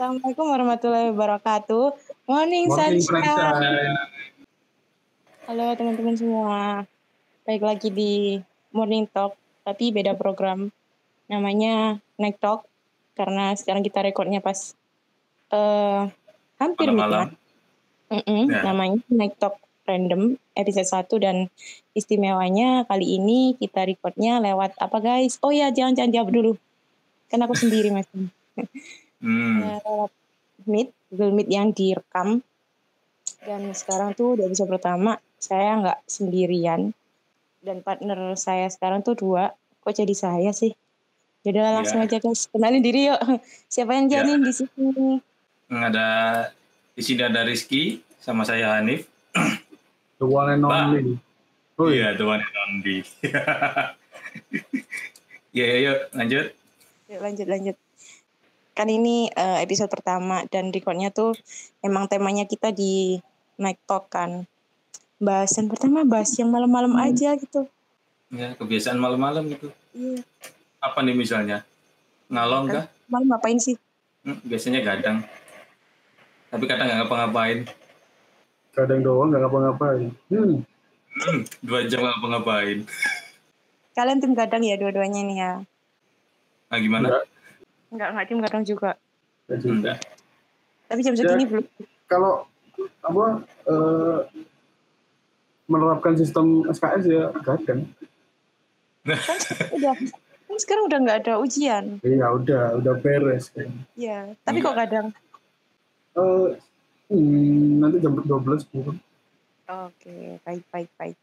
Assalamualaikum warahmatullahi wabarakatuh. Morning, Morning, sunshine. sunshine. Halo teman-teman semua. Baik lagi di Morning Talk, tapi beda program. Namanya Night Talk, karena sekarang kita rekodnya pas eh hampir Malam-malam. midnight. Mm-mm, Ya. Namanya Night Talk Random episode 1 dan istimewanya kali ini kita recordnya lewat apa guys? Oh ya jangan jangan jawab dulu. Kan aku sendiri masih. Hmm. Ya, lewat Meet, Google Meet yang direkam. Dan sekarang tuh udah episode pertama, saya nggak sendirian. Dan partner saya sekarang tuh dua. Kok jadi saya sih? Jadi langsung Ya. aja guys, kenalin diri yuk. Siapa yang Ya. jadi di sini? Ada di sini ada Rizky sama saya Hanif. The one and only. Oh iya. Iya, the one and only. Iya, iya, yuk lanjut. Yuk lanjut lanjut. Kan ini eh, episode pertama dan recordnya tuh emang temanya kita di Night Talk kan. Bahasan pertama bahas yang malam-malam aja gitu. Ya, kebiasaan malam-malam gitu. Iya. Apa nih misalnya? Ngalong kah? Malam ngapain sih? Hmm, biasanya gadang. Tapi kadang nggak ngapa-ngapain. Kadang doang nggak ngapa-ngapain. Hmm. Hmm, dua jam nggak ngapa-ngapain. Kalian tim gadang ya dua-duanya nih ya? Nah, gimana? Enggak. Enggak, enggak tim gadang juga. nggak juga. Enggak. Tapi jam segini belum. Kalau apa eh, menerapkan sistem SKS ya kadang. Udah. Kan sekarang udah nggak ada ujian. Ya udah, udah beres kan. Iya. Tapi Iya. kok kadang? Eh, hmm, nanti jam 12 bukan? Oke, baik, baik, baik.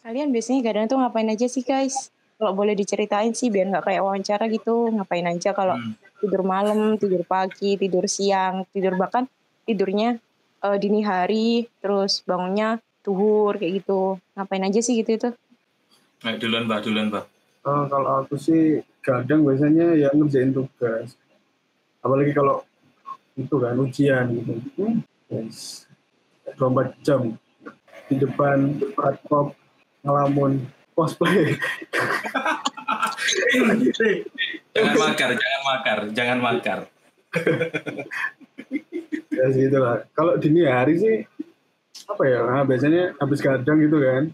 Kalian biasanya kadang tuh ngapain aja sih guys? Kalau boleh diceritain sih biar nggak kayak wawancara gitu. Ngapain aja kalau Hmm. tidur malam, tidur pagi, tidur siang, tidur bahkan tidurnya eh, dini hari, terus bangunnya tuhur kayak gitu. Ngapain aja sih gitu itu? Ayo, duluan, Mbak, duluan, Mbak. Eh, kalau aku sih kadang biasanya ya ngerjain tugas. Apalagi kalau itu kan ujian gitu. Hmm, yes. 24 jam di depan laptop ngelamun cosplay. Jangan makar, jangan makar, jangan makar. ya segitu lah. Kalau dini hari sih apa ya? Nah, biasanya habis kadang gitu kan.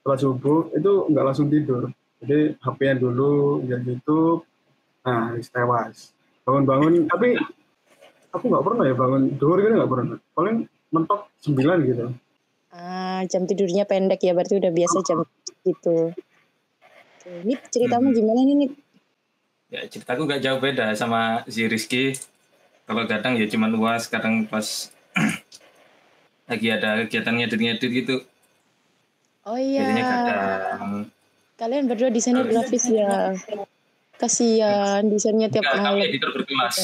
Setelah subuh itu nggak langsung tidur. Jadi HP-nya dulu, lihat YouTube. Nah, habis tewas. Bangun-bangun, tapi aku nggak pernah ya bangun duhur gitu nggak pernah. Paling mentok 9 gitu. Ah, jam tidurnya pendek ya, berarti udah biasa jam gitu. Nip, ceritamu Hmm. gimana nih, Nip? Ya, ceritaku nggak jauh beda sama si Rizky. Kalau kadang ya cuman uas, kadang pas lagi ada kegiatan ngedit-ngedit gitu. Oh iya, kadang kalian berdua desainer grafis ya. Kasihan, desainnya tiap Enggak, kami malam. editor berkelas.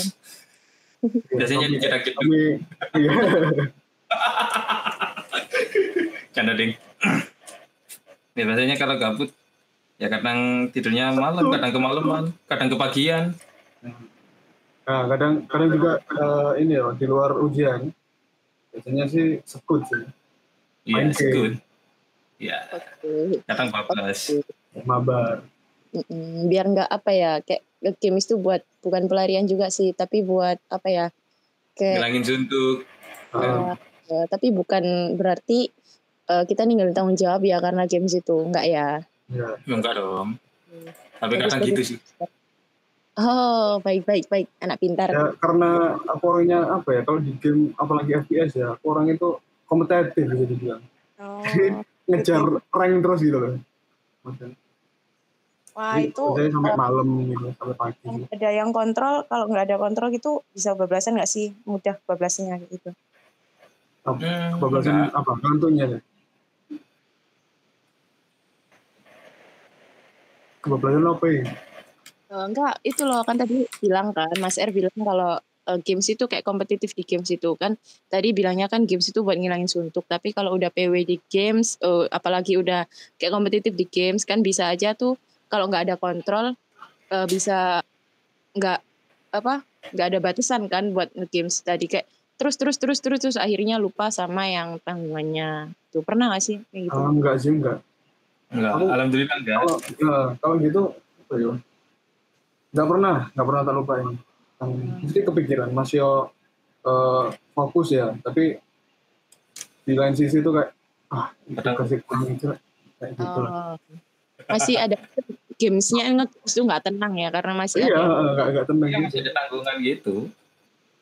Biasanya dicetak gitu. Kami, iya. Canda ding. ya, biasanya kalau gabut, ya kadang tidurnya malam, kadang kemalaman, kadang kepagian. Nah, kadang kadang juga eh, ini loh di luar ujian. Biasanya sih sekut sih, Iya, Main it's game. good. Ya, Oke. kadang bablas. mabar. Mm-mm, biar nggak apa ya kayak game itu buat bukan pelarian juga sih tapi buat apa ya kayak Ngilangin suntuk. Ah, eh, tapi bukan berarti eh, kita ninggalin tanggung jawab ya karena games itu. Nggak ya? Ya. Ya, enggak dong. Tapi Bagus, kadang gitu sih. oh baik baik baik. Anak pintar. Ya karena aku orangnya apa ya kalau di game apalagi FPS ya aku orang itu kompetitif bisa dibilang. Oh. ngejar rank terus gitu loh. Wah jadi itu biasanya sampai eh, malam gitu sampai pagi ada yang kontrol kalau nggak ada kontrol gitu bisa bablasan nggak sih? Mudah bablasnya kayak gitu Hmm, kebablasan enggak. apa kantunya ya kebablasan apa ya Eh, enggak, itu loh kan tadi bilang kan, Mas R bilang kalau eh, games itu kayak kompetitif di games itu kan. Tadi bilangnya kan games itu buat ngilangin suntuk, tapi kalau udah PW di games, eh, apalagi udah kayak kompetitif di games kan bisa aja tuh kalau nggak ada kontrol eh, bisa nggak apa nggak ada batasan kan buat games tadi kayak terus terus terus terus terus akhirnya lupa sama yang tanggungannya. Tuh pernah gak sih kayak gitu? Ah, enggak sih enggak Enggak, Aku- alhamdulillah enggak. kalau ya, kalau gitu apa ya nggak pernah nggak pernah tak lupain Hmm, mesti kepikiran masih uh, fokus ya tapi di lain sisi tuh kayak ah itu Kadang- kasih kurang itu kayak gitu lah Oh. Masih ada gamesnya nge tuh nggak tenang ya karena masih iya ada nggak nggak tenang gitu masih ada tanggungan gitu.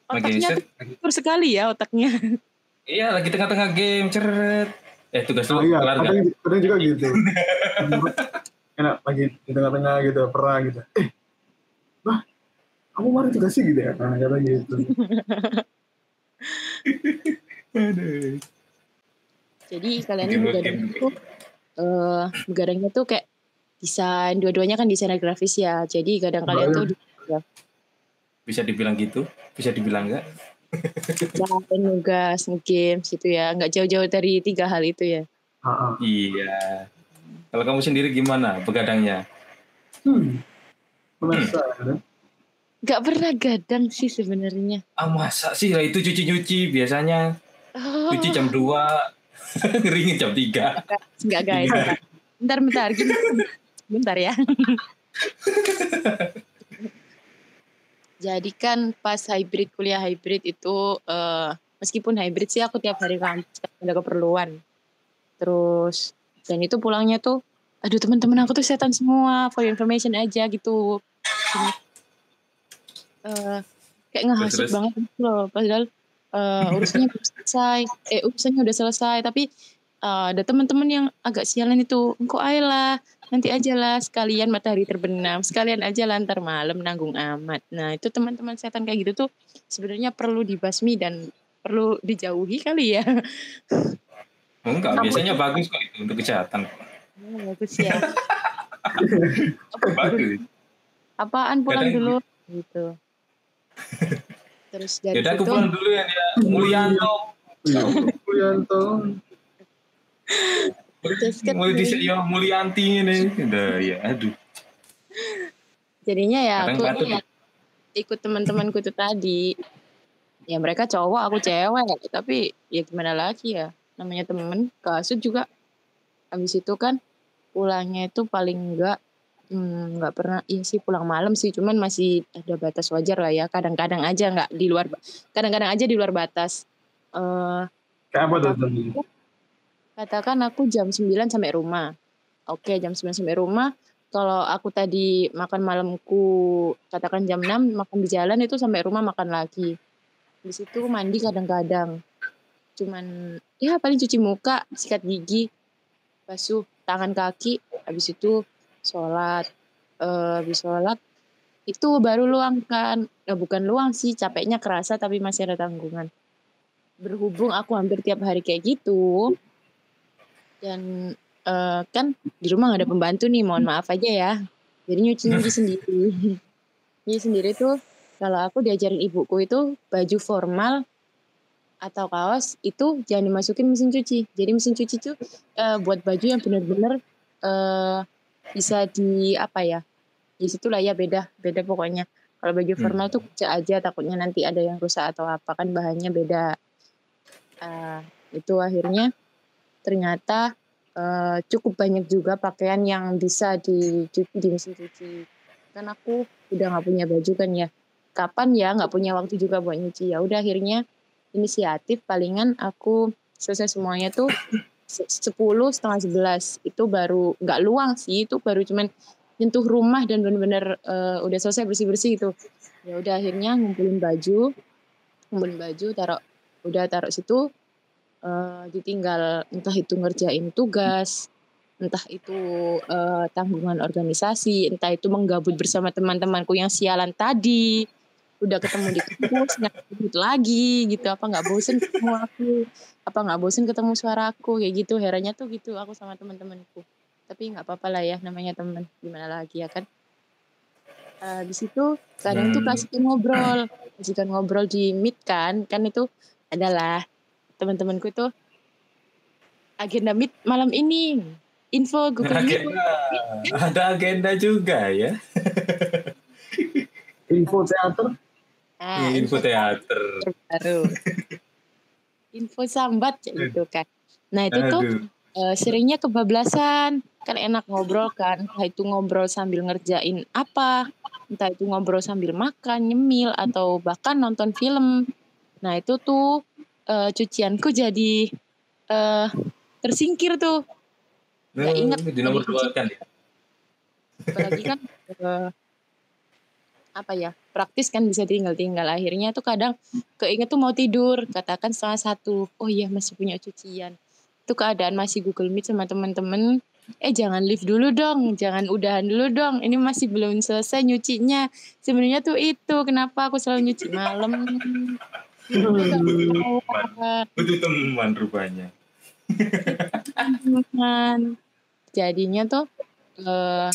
Otaknya tuh sekali ya otaknya. iya lagi tengah-tengah game, ceret. Eh tugas oh, lu iya kelar kadang, nggak? kadang juga gitu enak lagi di tengah-tengah gitu perang gitu eh wah kamu kemarin juga sih gitu ya nah kata gitu Aduh. Jadi kalian ini begadang itu eh begadangnya tuh kayak desain dua-duanya kan desainer grafis ya. Jadi kadang kalian tuh di Bisa dibilang gitu, bisa dibilang enggak? desain nugas, games gitu ya. Nggak jauh-jauh dari tiga hal itu ya. Ah. Iya. Kalau kamu sendiri gimana begadangnya? hmm. penasaran Nggak pernah gadang sih sebenarnya. Ah masa sih lah itu cuci-cuci biasanya Oh, cuci jam 2 ngeringin jam 3 nggak guys. bentar. Bentar. Bentar ya. Jadi kan pas hybrid kuliah hybrid itu eh, meskipun hybrid sih aku tiap hari kampus ada keperluan. Terus dan itu pulangnya tuh aduh teman-teman aku tuh setan semua for information aja gitu. Eh, kayak ngehasut banget gitu loh padahal eh, urusannya belum selesai eh urusannya udah selesai tapi eh, ada teman-teman yang agak sialan itu engkau ayolah nanti aja lah sekalian matahari terbenam sekalian aja lah ntar malam nanggung amat. Nah itu teman-teman setan kayak gitu tuh sebenarnya perlu dibasmi dan perlu dijauhi kali ya. Enggak biasanya bagus kok itu untuk kesehatan. Oh, bagus ya. Bagus. Apaan pulang dulu? gitu. Terus dari Yaudah aku situ pulang dulu ya dia Mulyanto kan Mulai di ya Mulyanti ini. Udah ya aduh. Jadinya ya Kadang aku ya, ikut teman-temanku itu tadi. Ya mereka cowok aku cewek. Tapi ya gimana lagi ya namanya temen. Kasut juga habis itu kan pulangnya itu paling enggak hmm, nggak pernah iya sih pulang malam sih. Cuman masih ada batas wajar lah ya kadang-kadang aja nggak di luar kadang-kadang aja di luar batas. Eh kayak apa tuh Katakan aku jam 9 sampai rumah. Oke, jam 9 sampai rumah. Kalau aku tadi makan malamku katakan jam 6 makan di jalan itu sampai rumah makan lagi. Di situ mandi kadang-kadang. Cuman ya paling cuci muka, sikat gigi, basuh tangan kaki, habis itu sholat. Eh, habis sholat itu baru luang kan. Eh, bukan luang sih, capeknya kerasa tapi masih ada tanggungan. Berhubung aku hampir tiap hari kayak gitu, dan eh, kan di rumah gak ada pembantu nih, mohon maaf aja ya. Jadi nyuci-nyuci sendiri. Nyuci sendiri tuh kalau aku diajarin ibuku itu baju formal atau kaos itu jangan dimasukin mesin cuci. Jadi mesin cuci tuh eh, buat baju yang benar-benar eh, bisa di apa ya? Di situ lah ya beda, beda pokoknya. Kalau baju Hmm. formal tuh kucek aja takutnya nanti ada yang rusak atau apa kan bahannya beda. Eh, itu akhirnya ternyata eh, cukup banyak juga pakaian yang bisa dicuci di mesin cuci. Kan aku udah nggak punya baju kan ya. Kapan ya nggak punya waktu juga buat nyuci ya. Udah akhirnya inisiatif palingan aku selesai semuanya tuh se- 10 setengah 11 itu baru nggak luang sih itu baru cuman nyentuh rumah dan benar-benar eh, udah selesai bersih-bersih gitu ya udah akhirnya ngumpulin baju ngumpulin baju taruh udah taruh situ eh, ditinggal entah itu ngerjain tugas entah itu eh, tanggungan organisasi entah itu menggabut bersama teman-temanku yang sialan tadi udah ketemu di kampus ketemu lagi gitu. Apa nggak bosen ketemu aku? Apa nggak bosen ketemu suaraku kayak gitu herannya tuh gitu aku sama teman-temanku. Tapi nggak apa-apa lah ya namanya teman gimana lagi ya kan? Eh, di situ kadang tuh Hmm. kasihkan ngobrol kasihkan ngobrol di meet kan kan itu adalah teman-temanku itu agenda meet malam ini. Info Google Meet ada agenda juga ya. Info teater? Nah, info teater. baru. Info sambat gitu kan. Nah itu tuh eh, seringnya kebablasan. Kan enak ngobrol kan. Entah itu ngobrol sambil ngerjain apa entah itu ngobrol sambil makan, nyemil, atau bahkan nonton film. Nah itu tuh uh, cucianku jadi uh, tersingkir tuh. Gak ingat. Di nomor dua kan ya? Apalagi kan uh, apa ya praktis kan bisa tinggal-tinggal akhirnya tuh kadang keinget tuh mau tidur katakan setengah satu oh iya masih punya cucian itu keadaan masih Google Meet sama temen-temen eh jangan live dulu dong jangan udahan dulu dong ini masih belum selesai nyucinya sebenarnya tuh itu kenapa aku selalu nyuci malam itu teman rupanya. Teman jadinya tuh uh,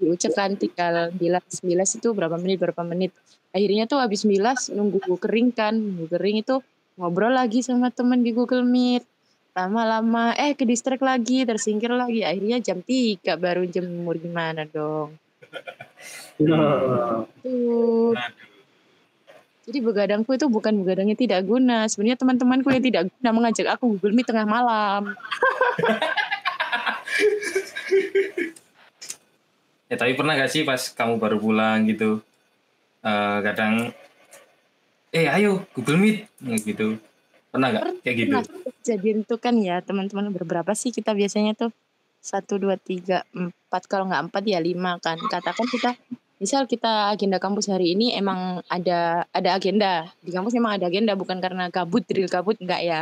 diucap kan tinggal bilas bilas itu berapa menit berapa menit. Akhirnya tuh habis bilas nunggu kering kan. Nunggu kering itu ngobrol lagi sama temen di Google Meet. Lama-lama eh ke distrik lagi tersingkir lagi. Akhirnya jam 3 baru jemur gimana dong? Nah, tuh jadi begadangku itu bukan begadangnya tidak guna. Sebenarnya teman-temanku yang tidak guna mengajak aku Google Meet tengah malam. Ya tapi pernah gak sih pas kamu baru pulang gitu uh, kadang eh ayo Google Meet gitu. Pernah gak kayak gitu. Jadi itu kan ya teman-teman berberapa sih kita biasanya tuh? Satu dua tiga empat kalau nggak empat ya lima kan. Katakan kita misal kita agenda kampus hari ini emang ada ada agenda. Di kampus memang ada agenda bukan karena kabut drill kabut enggak ya.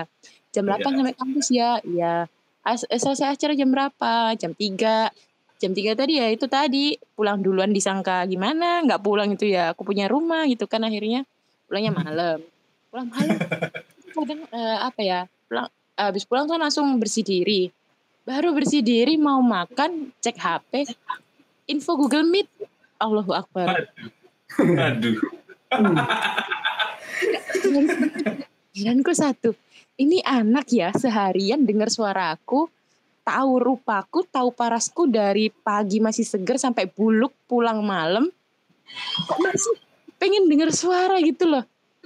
Jam Iya. 8 sampai kampus ya ya As- eh, selesai acara jam berapa? Jam 3 jam 3 tadi ya itu tadi. Pulang duluan disangka gimana? Nggak pulang itu ya aku punya rumah gitu kan akhirnya. Pulangnya malam. Pulang malam. Kadang eh, apa ya pulang habis pulang kan langsung bersih diri. Baru bersih diri mau makan cek HP info Google Meet Allahu Akbar aduh Pikiranku satu, ini anak ya seharian dengar suaraku, tahu rupaku, tahu parasku dari pagi masih seger sampai buluk pulang malam, kok masih pengen dengar suara gitu loh.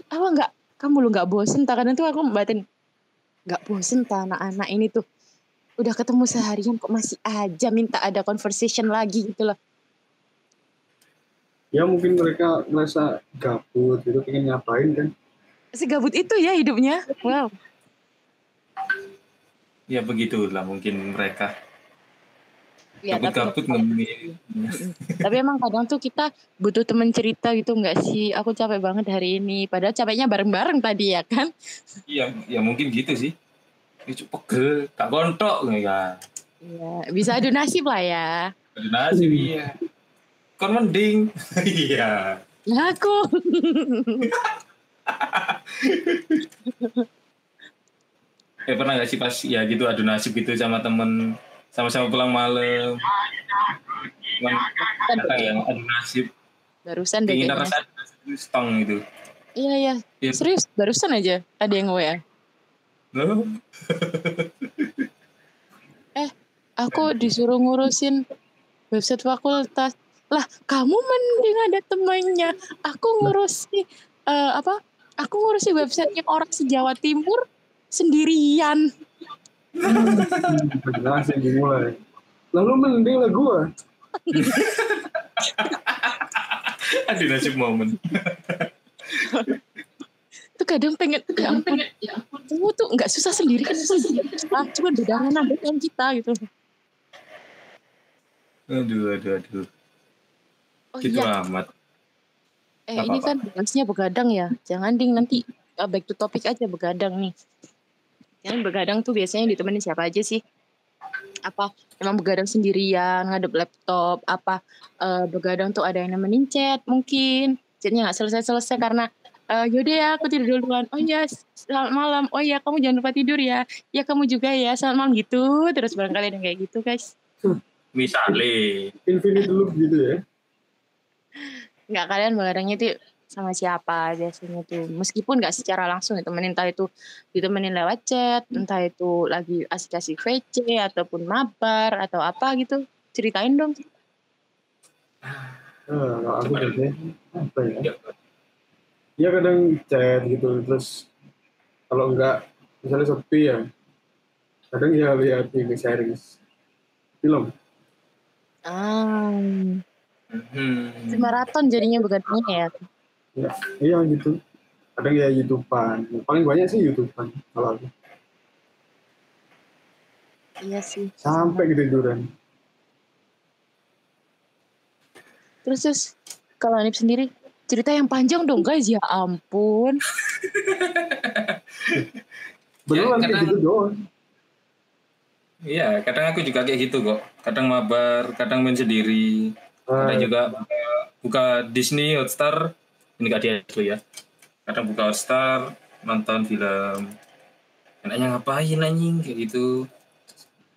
Apa nggak? Kamu lo nggak bosen? Tak kadang tuh aku batin nggak bosen tak anak-anak ini tuh udah ketemu seharian kok masih aja minta ada conversation lagi gitu loh. Ya mungkin mereka merasa gabut gitu pengen ngapain kan Segabut itu ya hidupnya. Wow. ya begitulah mungkin mereka Ya, tapi- emang kadang tuh kita butuh temen cerita gitu nggak sih? Aku capek banget hari ini. Padahal capeknya bareng-bareng tadi ya kan? Iya, ya mungkin gitu sih. Ini pegel, tak kontok ya. Iya, bisa adu nasib lah ya. Ada nasi iya. Kon mending. Iya. Aku. Eh pernah gak sih pas ya gitu adu nasib gitu sama temen sama-sama pulang malam. Cuman kata yang adu nasib. Barusan deh Ingin kayaknya. rasa stong gitu. Iya, iya. Iya. Serius, barusan aja ada yang WA. Loh, Aku disuruh ngurusin website fakultas. Lah, kamu mending ada temannya. Aku ngurusi eh, apa? Aku ngurusi websitenya orang se-Jawa Timur sendirian. jelas yang dimulai lalu mending lah gua adu nasib momen. itu kadang pengen ya ampun kamu tuh nggak susah sendiri kan susah ah, cuma beda mana dengan kita gitu Aduh, aduh, aduh. Oh Gitu iya. amat. eh Nggak ini apa-apa. kan bahasnya begadang ya. Jangan ding nanti uh, back to topic aja begadang nih. Yang begadang tuh biasanya ditemenin siapa aja sih? Apa emang begadang sendirian ngadep laptop apa eh, begadang tuh ada yang nemenin chat mungkin. Chatnya nggak selesai selesai karena eh, yaudah ya aku tidur duluan. Oh ya selamat malam. Oh ya kamu jangan lupa tidur ya. Ya kamu juga ya. Selamat malam gitu. Terus barangkali ada yang kayak gitu guys. Misalnya. infinite loop gitu ya nggak kalian begadangnya tuh sama siapa biasanya tuh. Meskipun nggak secara langsung ditemenin entah itu ditemenin lewat chat entah itu lagi asik-asik VC ataupun mabar atau apa gitu. Ceritain dong. Ah, kalau aku biasanya apa ya? Ya, ya kadang chat gitu terus kalau enggak misalnya sepi ya kadang ya lihat TV series film. Ah Hmm. Maraton jadinya begadangnya ya. Ya, iya gitu. Kadang ya YouTubean. Paling banyak sih YouTubean kalau aku. Iya sih. Sampai ketiduran. Terus terus kalau Anip sendiri cerita yang panjang dong guys ya ampun. Beneran Ya, kayak kadang- gitu doang. Iya, kadang aku juga kayak gitu kok. Kadang mabar, kadang main sendiri. Kadang Ah, juga buka, Disney Hotstar. Ini gak dia dulu ya. Kadang buka Hotstar, nonton film. Enaknya ngapain anjing kayak gitu.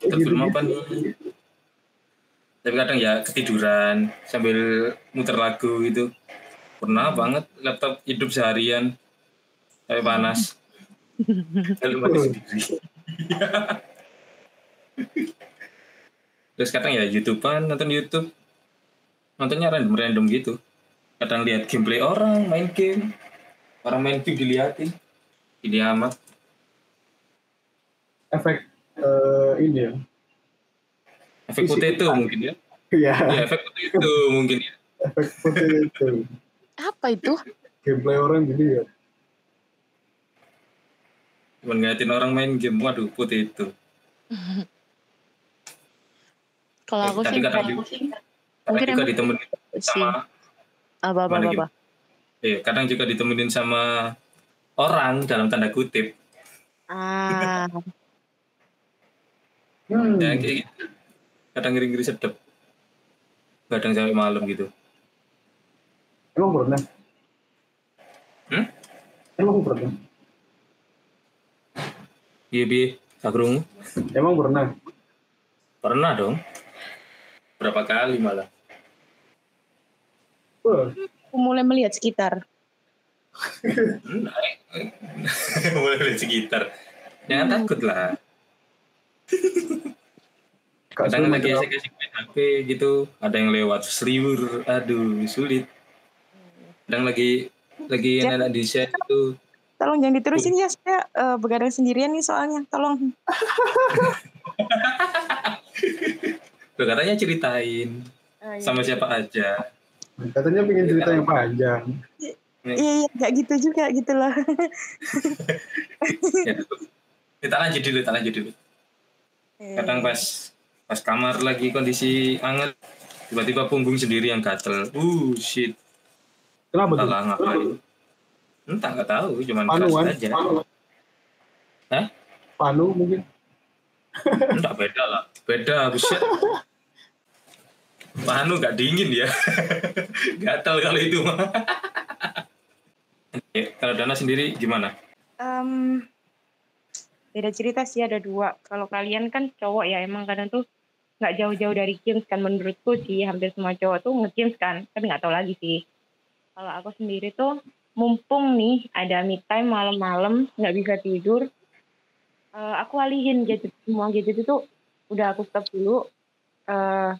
Nonton film apa nih? Tapi kadang ya ketiduran sambil muter lagu gitu. Pernah banget laptop hidup seharian. Sampai panas. Lalu mati sendiri. Terus kadang ya YouTubean, nonton YouTube. Nontonnya random-random gitu. Kadang lihat gameplay orang main game. Orang main game diliatin. Ini amat. Efek eh, ini ya. Efek potato mungkin ya. Iya, Ya, efek potato mungkin ya. efek itu. Apa itu? Gameplay orang jadi ya. Cuman ngeliatin orang main game, waduh potato. Kalau aku Tapi sih kadang kalau aku sih Mungkin juga ditemenin sih sama apa apa apa. gimana? eh, kadang juga ditemenin sama orang dalam tanda kutip. Ah, Hmm. Ya kayak gitu. Kadang ngiri-ngiri sedep. Kadang sampai malam gitu. Emang pernah? Hmm? Emang pernah? Iya bi, Sagrung. Emang pernah? Pernah dong. Berapa kali malah. Aku mulai melihat sekitar. Mulai dari sekitar. Jangan takut lah. Kadang lagi asik-asik main HP gitu. Ada yang lewat seliwur. Aduh, sulit. Kadang lagi lagi enak di set itu. Tolong jangan diterusin ya, saya eh, begadang sendirian nih soalnya. Tolong. Loh, katanya ceritain sama siapa aja. Katanya pengen cerita yang panjang. Iya, iya, nggak gitu juga gitu loh. Ya, kita lanjut dulu, kita lanjut dulu. Kadang pas pas kamar lagi kondisi anget, tiba-tiba punggung sendiri yang gatel. Uh, shit. Kenapa tuh? Salah ngapain? Entah nggak tahu, cuman Panu keras aja. Hah? Panu mungkin. Enggak beda lah. Beda, buset. Panu nggak dingin ya. Gatel kalau itu mah. Oke, kalau Dana sendiri gimana? Em, beda cerita sih ada dua. Kalau kalian kan cowok ya emang kadang tuh nggak jauh-jauh dari games kan menurutku sih hampir semua cowok tuh nge-games kan. Tapi nggak tahu lagi sih. Kalau aku sendiri tuh mumpung nih ada me time malam-malam nggak bisa tidur, eh, aku alihin gadget semua gadget itu udah aku stop dulu. Eh,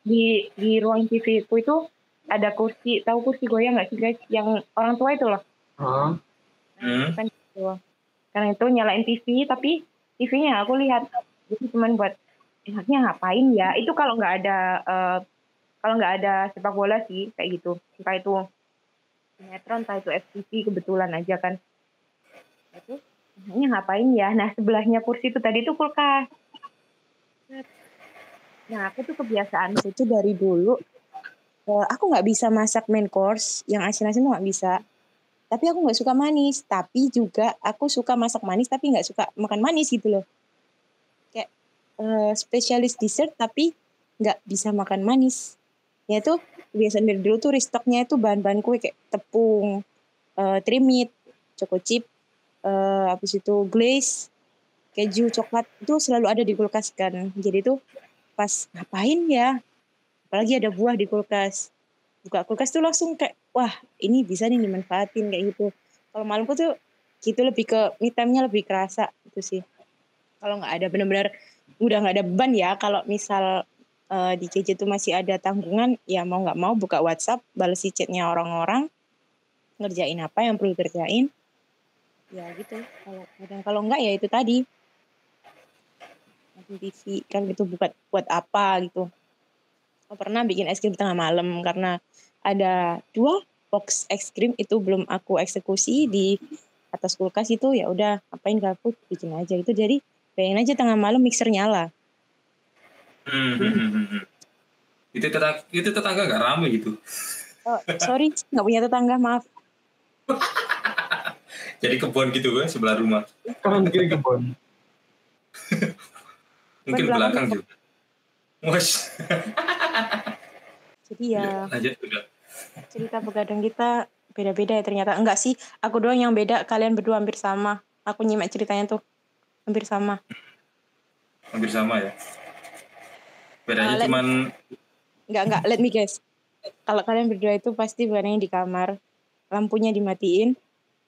di di ruang TV ku itu ada kursi, tahu kursi goyang nggak sih guys? Yang orang tua itu loh. Ah, Hmm? kan gitu. Karena itu nyalain TV, tapi TV-nya aku lihat itu cuman buat enaknya ngapain ya? Itu kalau nggak ada eh, kalau nggak ada sepak bola sih kayak gitu. Entah itu sinetron, entah itu FTV kebetulan aja kan. Itu enaknya ngapain ya? Nah sebelahnya kursi itu tadi itu kulkas. Nah aku tuh kebiasaan itu dari dulu. eh, aku nggak bisa masak main course yang asin-asin tuh nggak bisa. Tapi aku nggak suka manis tapi juga aku suka masak manis tapi nggak suka makan manis gitu loh. Kayak eh, spesialis dessert tapi nggak bisa makan manis. Ya itu kebiasaan dari dulu tuh restocknya itu bahan-bahan kue kayak tepung eh trimit choco chip eh habis itu glaze keju coklat itu selalu ada di kulkas kan. Jadi tuh pas ngapain ya? Apalagi ada buah di kulkas. Buka kulkas tuh langsung kayak wah ini bisa nih dimanfaatin kayak gitu. Kalau malamku tuh gitu lebih ke me lebih kerasa gitu sih. Kalau nggak ada benar-benar udah nggak ada beban ya. Kalau misal eh, di gadget tuh masih ada tanggungan ya mau nggak mau buka WhatsApp balas chatnya orang-orang ngerjain apa yang perlu kerjain ya gitu. Kalau kadang kalau nggak ya itu tadi TV kan gitu buat buat apa gitu pernah bikin es krim tengah malam karena ada dua box es krim itu belum aku eksekusi di atas kulkas itu ya udah apain gak aku bikin aja itu jadi pengen aja tengah malam mixer nyala Hmm, hmm, hmm, hmm. Itu tetangga, itu tetangga gak rame gitu. oh, sorry nggak punya tetangga maaf Jadi kebun gitu kan sebelah rumah. Kiri kebun. Mungkin Belakang belakang juga. Wes, jadi ya. Lanjut udah. cerita begadang kita beda-beda ya ternyata. Enggak sih aku doang yang beda. Kalian berdua hampir sama. Aku nyimak ceritanya tuh. Hampir sama. Hampir sama ya. Bedanya let- cuman enggak enggak. Let me guess. Kalau kalian berdua itu pasti begadangnya di kamar. Lampunya dimatiin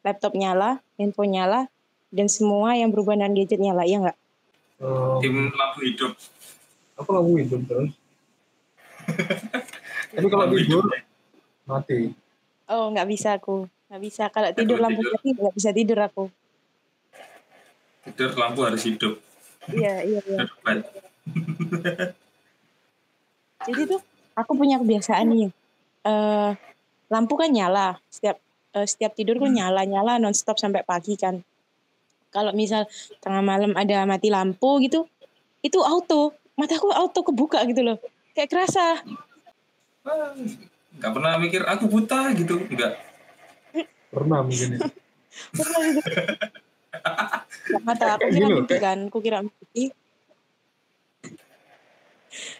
laptop nyala handphone nyala dan semua yang berhubungan dengan gadget nyala. Ya enggak Oh, tim lampu hidup. apa lampu hidup terus? Tapi kalau Lampu tidur hidup. mati. oh nggak bisa aku nggak bisa kalau tidur lampu tidur. mati nggak bisa tidur aku Tidur lampu harus hidup. iya iya iya. Jadi tuh aku punya kebiasaan nih. eh lampu kan nyala setiap eh, setiap tidur kan nyala nyala nonstop sampai pagi kan. Kalau misal tengah malam ada mati lampu gitu, itu auto mataku auto kebuka gitu loh. Kayak kerasa. Ah, Nggak pernah mikir aku buta gitu. Enggak. Pernah mungkin ya. Pernah gitu. Nggak mata aku kira mimpi kan, aku kira mimpi.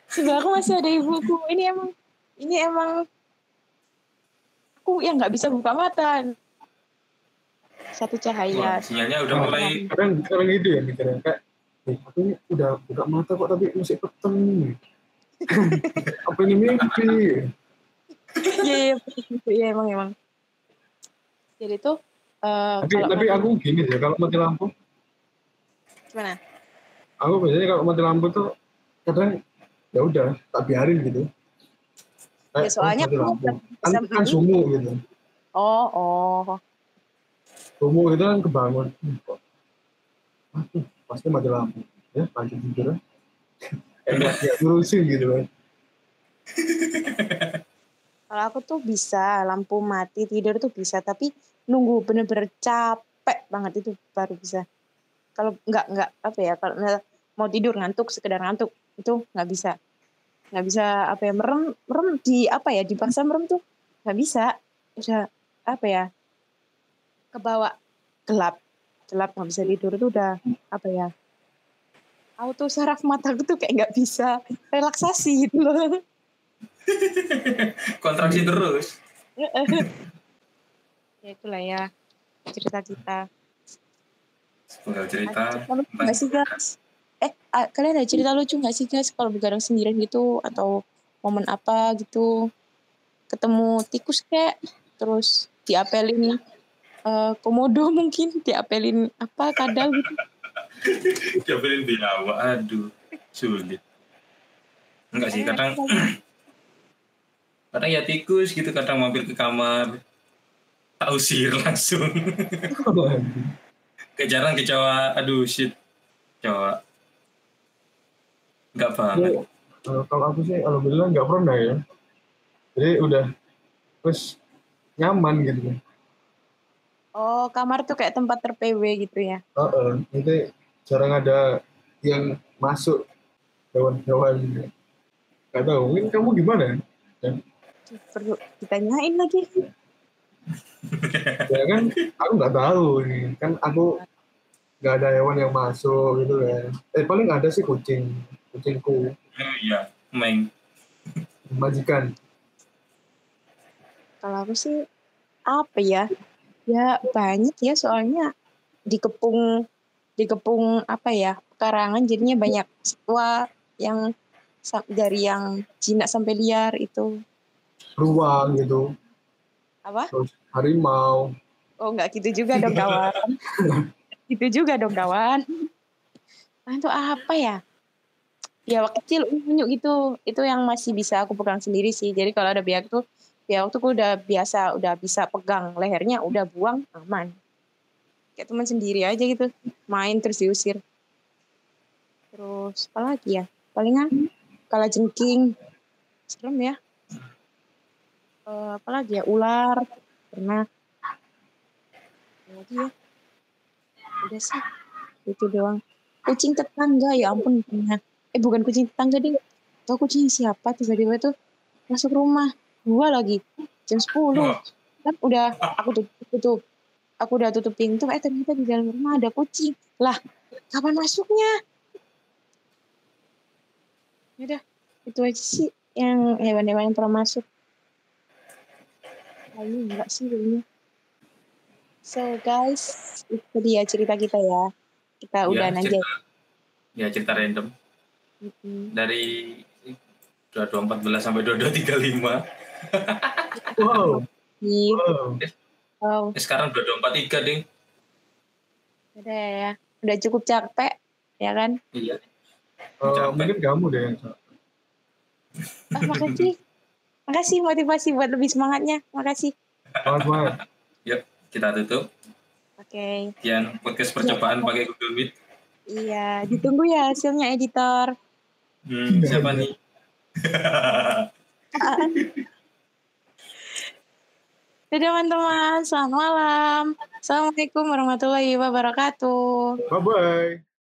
Sebelah aku masih ada ibuku. Ini emang ini emang aku yang nggak bisa buka mata. Satu Wah, cahaya. sinyalnya udah Oh. mulai Kadang kadang gitu ya mikirnya kayak eh, aku ini udah buka mata kok tapi masih peteng. apa ini mimpi? Iya, iya, iya emang emang. Jadi tuh eh Tapi tapi mati- aku gini sih kalau mati lampu, gimana? aku biasanya kalau mati lampu tuh kadang ya udah tak biarin gitu. Ya, soalnya mati aku kan, kan begini. sumu gitu. Oh, oh. Sumu itu kan kebangun. Kok. Aduh, pasti mati lampu. Ya, lanjut tidur. ya. Nggak ngurusin gitu kan. Kalau aku tuh bisa lampu mati tidur tuh bisa, tapi nunggu bener-bener capek banget itu baru bisa. Kalau nggak nggak apa ya, kalau mau tidur ngantuk sekedar ngantuk itu nggak bisa. Nggak bisa apa ya merem merem di apa ya dipaksa merem tuh nggak bisa. Udah apa ya kebawa gelap. Gelap nggak bisa tidur. Tuh udah apa ya auto saraf mataku tuh kayak nggak bisa. Relaksasi gitu loh. kontraksi terus. ya itulah ya cerita kita. Tinggal cerita. nggak sih guys? Eh kalian ada cerita lucu nggak sih guys? Kalau begadang sendirian gitu atau momen apa gitu? Ketemu tikus kayak terus diapelin eh, komodo mungkin diapelin apa kadal gitu Diambilin bilawa, aduh, sulit. Enggak sih, kadang kadang ya tikus gitu, kadang mampir ke kamar, tak usir langsung. Kejaran kecoa, aduh shit, coba. Enggak banget. Jadi, eh, kalau aku sih alhamdulillah nggak pernah ya. Jadi udah terus nyaman gitu kan. Oh kamar tuh kayak tempat ter PW gitu ya Heeh, nanti jarang ada yang masuk hewan-hewan. Gak tahu, mungkin kamu gimana? perlu ditanyain lagi Ya kan, aku nggak tahu nih. Kan aku nggak ada hewan yang masuk gitu kan. Eh paling ada sih kucing, kucingku, Oh iya, main. majikan. Kalau aku sih apa ya? Ya banyak ya soalnya dikepung dikepung apa ya? Karangan jadinya banyak satwa yang dari yang jinak sampai liar itu Ruang gitu, apa? terus harimau. Oh nggak gitu juga dong kawan. gitu juga dong kawan. Nah, itu apa ya? Ya waktu kecil unyu gitu. Itu yang masih bisa aku pegang sendiri sih. Jadi kalau ada biak tuh, ya waktu aku udah biasa, udah bisa pegang lehernya, udah buang aman. Kayak teman sendiri aja gitu, main terus diusir. Terus apa lagi ya? Palingan kala jengking serem ya. Eh, apa lagi ya? Ular pernah. Lagi ya? Udah sih itu doang. Kucing tetangga ya ampun pernah. Eh bukan kucing tetangga deh tau kucing siapa tiba-tiba tuh masuk rumah gua lagi. Jam 10 Wah. kan udah aku tutup tutup aku udah tutup pintu. Eh ternyata di dalam rumah ada kucing. Lah kapan masuknya? Udah itu aja sih yang hewan-hewan yang pernah masuk. Kayaknya enggak sih kayaknya. So guys itu dia cerita kita ya. Kita Ya, udahan aja. ya cerita random. Mm-mm. dari 2214 sampai 2235. Wow. Iya. wow. wow Eh, sekarang 2243, Ding. udah ya udah cukup capek ya kan Iya. Eh, Capek. mungkin kamu deh yang capek. ah, makasih makasih motivasi buat lebih semangatnya makasih Semangat, semangat. Kita tutup. oke Sekian podcast percobaan pakai Google Meet. iya ditunggu ya hasilnya editor Hmm, siapa nih? Dadah teman-teman, selamat malam. Assalamualaikum warahmatullahi wabarakatuh. Bye-bye.